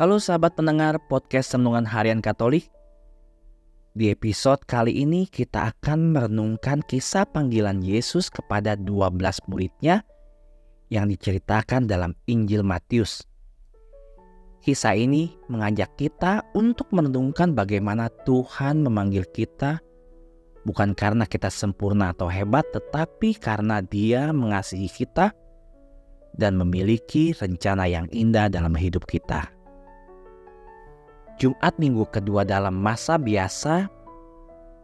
Halo sahabat pendengar podcast Renungan Harian Katolik. Di episode kali ini kita akan merenungkan kisah panggilan Yesus kepada 12 muridnya yang diceritakan dalam Injil Matius. Kisah ini mengajak kita untuk merenungkan bagaimana Tuhan memanggil kita bukan karena kita sempurna atau hebat, tetapi karena Dia mengasihi kita dan memiliki rencana yang indah dalam hidup kita. Jumat minggu kedua dalam masa biasa,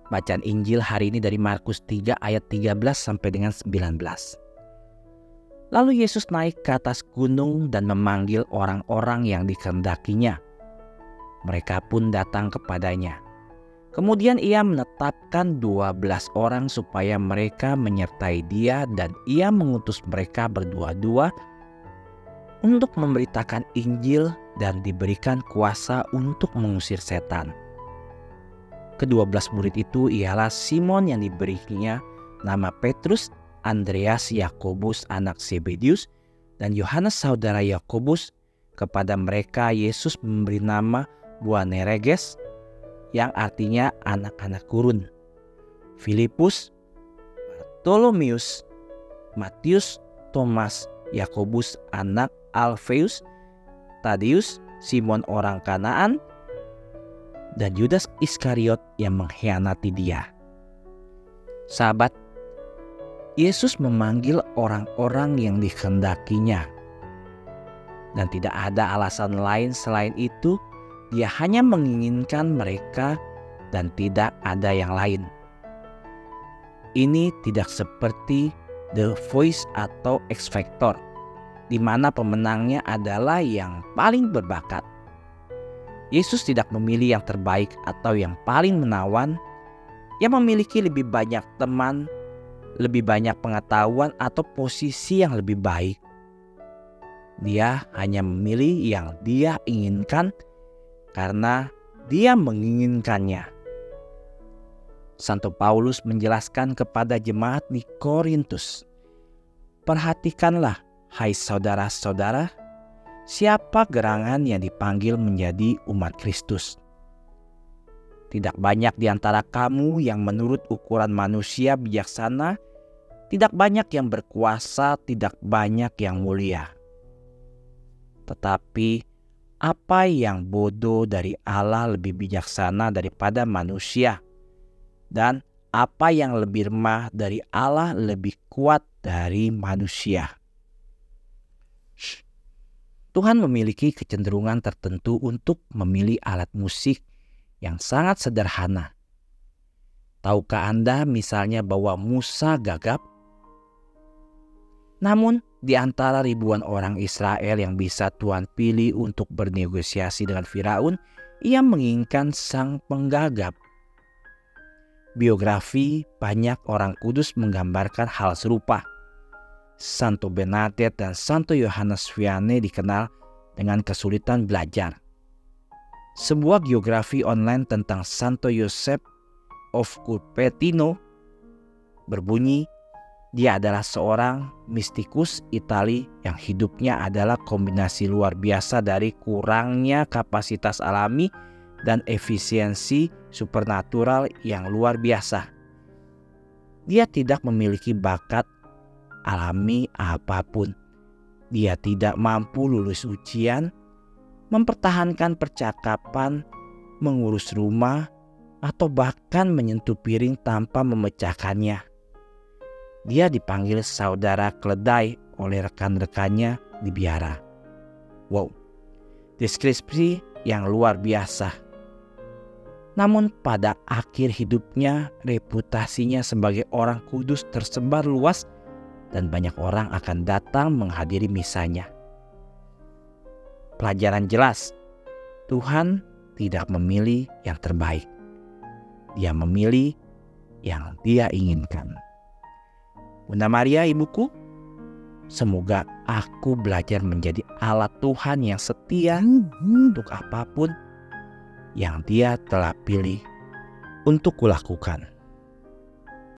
bacaan Injil hari ini dari Markus 3 ayat 13 sampai dengan 19. Lalu Yesus naik ke atas gunung dan memanggil orang-orang yang dikehendakinya. Mereka pun datang kepadanya. Kemudian ia menetapkan 12 orang supaya mereka menyertai dia dan ia mengutus mereka berdua-dua untuk memberitakan Injil dan diberikan kuasa untuk mengusir setan. Kedua belas murid itu ialah Simon yang diberinya nama Petrus, Andreas, Yakobus anak Zebedius, dan Yohanes saudara Yakobus. Kepada mereka Yesus memberi nama Boanerges yang artinya anak-anak kurun. Filipus, Bartolomius, Matius, Thomas, Yakobus anak Alfeus, Tadius, Simon orang Kanaan, dan Yudas Iskariot yang mengkhianati dia. Sahabat, Yesus memanggil orang-orang yang dikehendakinya. Dan tidak ada alasan lain selain itu, dia hanya menginginkan mereka dan tidak ada yang lain. Ini tidak seperti The Voice atau X Factor di mana pemenangnya adalah yang paling berbakat. Yesus tidak memilih yang terbaik atau yang paling menawan, yang memiliki lebih banyak teman, lebih banyak pengetahuan, atau posisi yang lebih baik. Dia hanya memilih yang dia inginkan karena dia menginginkannya. Santo Paulus menjelaskan kepada jemaat di Korintus, "Perhatikanlah Hai saudara-saudara, siapa gerangan yang dipanggil menjadi umat Kristus? Tidak banyak di antara kamu yang menurut ukuran manusia bijaksana, tidak banyak yang berkuasa, tidak banyak yang mulia. Tetapi apa yang bodoh dari Allah lebih bijaksana daripada manusia, dan apa yang lebih remah dari Allah lebih kuat dari manusia. Tuhan memiliki kecenderungan tertentu untuk memilih alat musik yang sangat sederhana. Tahukah Anda misalnya bahwa Musa gagap? Namun, di antara ribuan orang Israel yang bisa Tuhan pilih untuk bernegosiasi dengan Firaun, ia menginginkan sang penggagap. Biografi banyak orang kudus menggambarkan hal serupa. Santo Bernadette dan Santo Yohanes Vianney dikenal dengan kesulitan belajar. Sebuah geografi online tentang Santo Yosef of Cupertino berbunyi dia adalah seorang mistikus Itali yang hidupnya adalah kombinasi luar biasa dari kurangnya kapasitas alami dan efisiensi supernatural yang luar biasa. Dia tidak memiliki bakat alami apa pun. Dia tidak mampu lulus ujian, mempertahankan percakapan, mengurus rumah, atau bahkan menyentuh piring tanpa memecahkannya. Dia dipanggil saudara keledai oleh rekan-rekannya di biara. Wow, deskripsi yang luar biasa. Namun pada akhir hidupnya reputasinya sebagai orang kudus tersebar luas dan banyak orang akan datang menghadiri misanya. Pelajaran jelas, Tuhan tidak memilih yang terbaik. Dia memilih yang dia inginkan. Bunda Maria, ibuku, semoga aku belajar menjadi alat Tuhan yang setia untuk apa pun yang dia telah pilih untuk kulakukan.